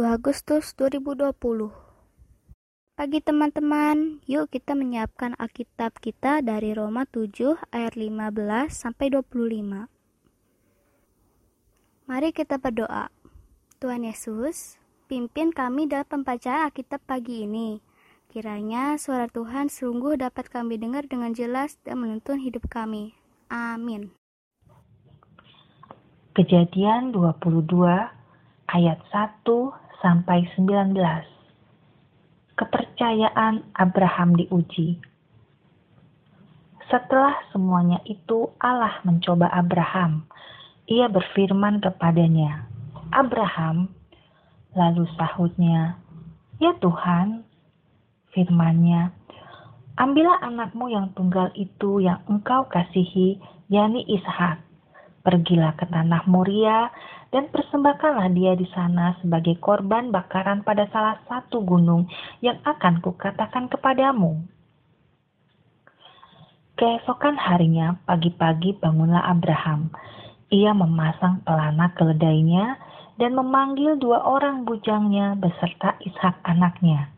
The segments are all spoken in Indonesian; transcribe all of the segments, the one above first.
2 Agustus 2020 Pagi teman-teman, yuk kita menyiapkan Alkitab kita dari Roma 7 ayat 15 sampai 25. Mari kita berdoa. Tuhan Yesus, pimpin kami dalam pembacaan Alkitab pagi ini. Kiranya suara Tuhan sungguh dapat kami dengar dengan jelas dan menuntun hidup kami. Amin. Kejadian 22 ayat 1 sampai 19. Kepercayaan Abraham diuji. Setelah semuanya itu Allah mencoba Abraham. Ia berfirman kepadanya, "Abraham." Lalu sahutnya, "Ya Tuhan." Firmannya, "Ambillah anakmu yang tunggal itu yang engkau kasihi, yakni Ishak. Pergilah ke tanah Moria dan persembahkanlah dia di sana sebagai korban bakaran pada salah satu gunung yang akan kukatakan kepadamu. Keesokan harinya, pagi-pagi bangunlah Abraham. Ia memasang pelana keledainya dan memanggil dua orang bujangnya beserta Ishak anaknya.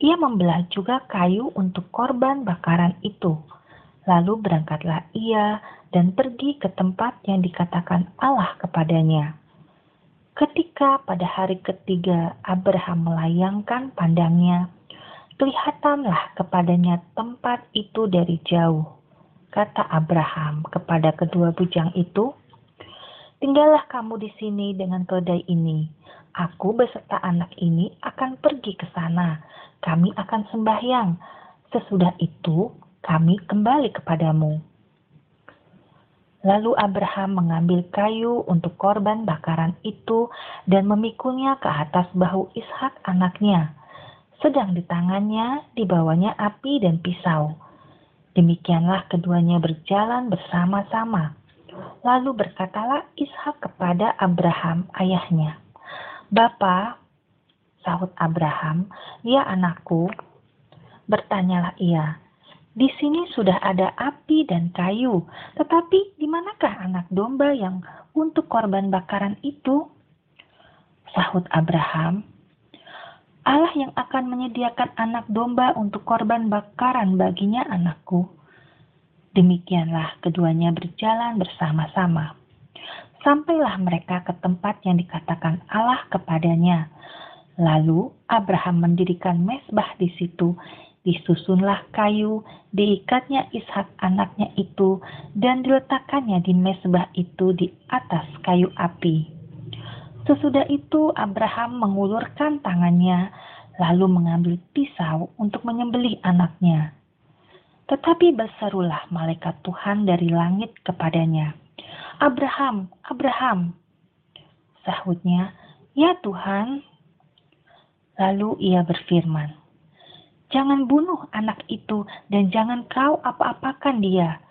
Ia membelah juga kayu untuk korban bakaran itu. Lalu berangkatlah ia dan pergi ke tempat yang dikatakan Allah kepadanya. Ketika pada hari ketiga Abraham melayangkan pandangnya, kelihatanlah kepadanya tempat itu dari jauh. Kata Abraham kepada kedua bujang itu, Tinggallah kamu di sini dengan keledai ini. Aku beserta anak ini akan pergi ke sana. Kami akan sembahyang. Sesudah itu, kami kembali kepadamu. Lalu Abraham mengambil kayu untuk korban bakaran itu dan memikulnya ke atas bahu Ishak anaknya. Sedang di tangannya dibawanya api dan pisau. Demikianlah keduanya berjalan bersama-sama. Lalu berkatalah Ishak kepada Abraham ayahnya, "Bapa," sahut Abraham, "Ya anakku." Bertanyalah ia, di sini sudah ada api dan kayu, tetapi di manakah anak domba yang untuk korban bakaran itu? Sahut Abraham, Allah yang akan menyediakan anak domba untuk korban bakaran baginya anakku. Demikianlah keduanya berjalan bersama-sama. Sampailah mereka ke tempat yang dikatakan Allah kepadanya. Lalu Abraham mendirikan mesbah di situ Disusunlah kayu, diikatnya Ishak anaknya itu, dan diletakkannya di mesbah itu di atas kayu api. Sesudah itu Abraham mengulurkan tangannya, lalu mengambil pisau untuk menyembelih anaknya. Tetapi berserulah malaikat Tuhan dari langit kepadanya, Abraham, Abraham. Sahutnya, Ya Tuhan. Lalu ia berfirman, Jangan bunuh anak itu dan jangan kau apa-apakan dia.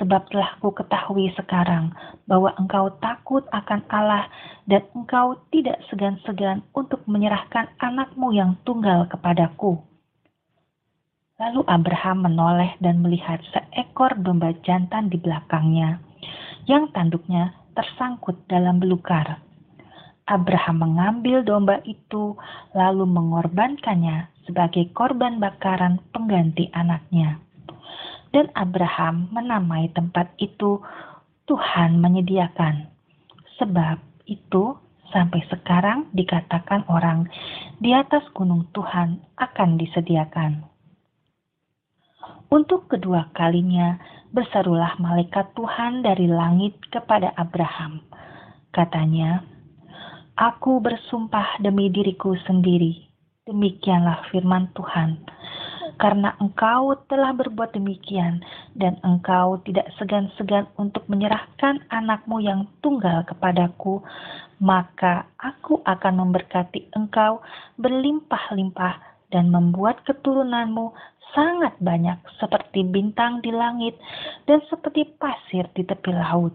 Sebab telah ku ketahui sekarang bahwa engkau takut akan Allah dan engkau tidak segan-segan untuk menyerahkan anakmu yang tunggal kepadaku. Lalu Abraham menoleh dan melihat seekor domba jantan di belakangnya, yang tanduknya tersangkut dalam belukar. Abraham mengambil domba itu lalu mengorbankannya sebagai korban bakaran pengganti anaknya. Dan Abraham menamai tempat itu Tuhan menyediakan. Sebab itu sampai sekarang dikatakan orang di atas gunung Tuhan akan disediakan. Untuk kedua kalinya berserulah malaikat Tuhan dari langit kepada Abraham. Katanya, Aku bersumpah demi diriku sendiri Demikianlah firman Tuhan. Karena engkau telah berbuat demikian, dan engkau tidak segan-segan untuk menyerahkan anakmu yang tunggal kepadaku, maka aku akan memberkati engkau berlimpah-limpah dan membuat keturunanmu sangat banyak seperti bintang di langit dan seperti pasir di tepi laut.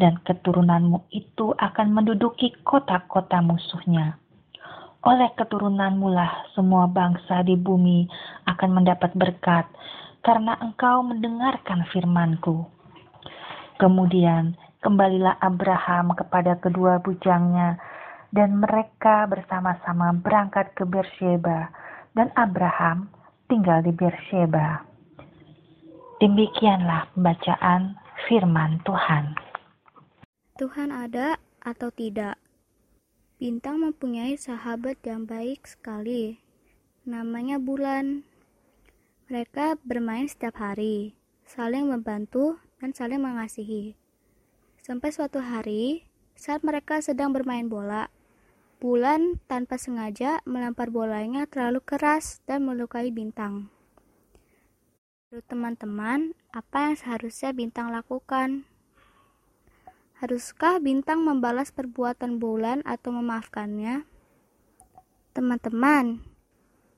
Dan keturunanmu itu akan menduduki kota-kota musuhnya oleh keturunanmu lah semua bangsa di bumi akan mendapat berkat, karena engkau mendengarkan firmanku. Kemudian kembalilah Abraham kepada kedua bujangnya, dan mereka bersama-sama berangkat ke Beersheba, dan Abraham tinggal di Beersheba. Demikianlah pembacaan firman Tuhan. Tuhan ada atau tidak? Bintang mempunyai sahabat yang baik sekali. Namanya bulan. Mereka bermain setiap hari, saling membantu dan saling mengasihi. Sampai suatu hari, saat mereka sedang bermain bola, bulan tanpa sengaja melempar bolanya terlalu keras dan melukai bintang. Teman-teman, apa yang seharusnya bintang lakukan? Haruskah bintang membalas perbuatan bulan atau memaafkannya? Teman-teman,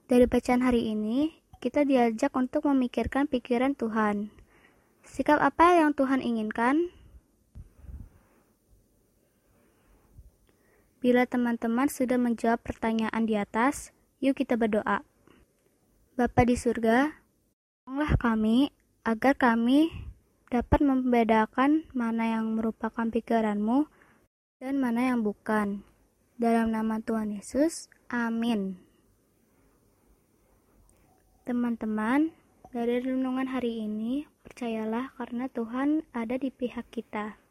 dari bacaan hari ini, kita diajak untuk memikirkan pikiran Tuhan. Sikap apa yang Tuhan inginkan? Bila teman-teman sudah menjawab pertanyaan di atas, yuk kita berdoa. Bapa di surga, tolonglah kami agar kami dapat membedakan mana yang merupakan pikiranmu dan mana yang bukan. Dalam nama Tuhan Yesus, amin. Teman-teman, dari renungan hari ini, percayalah karena Tuhan ada di pihak kita.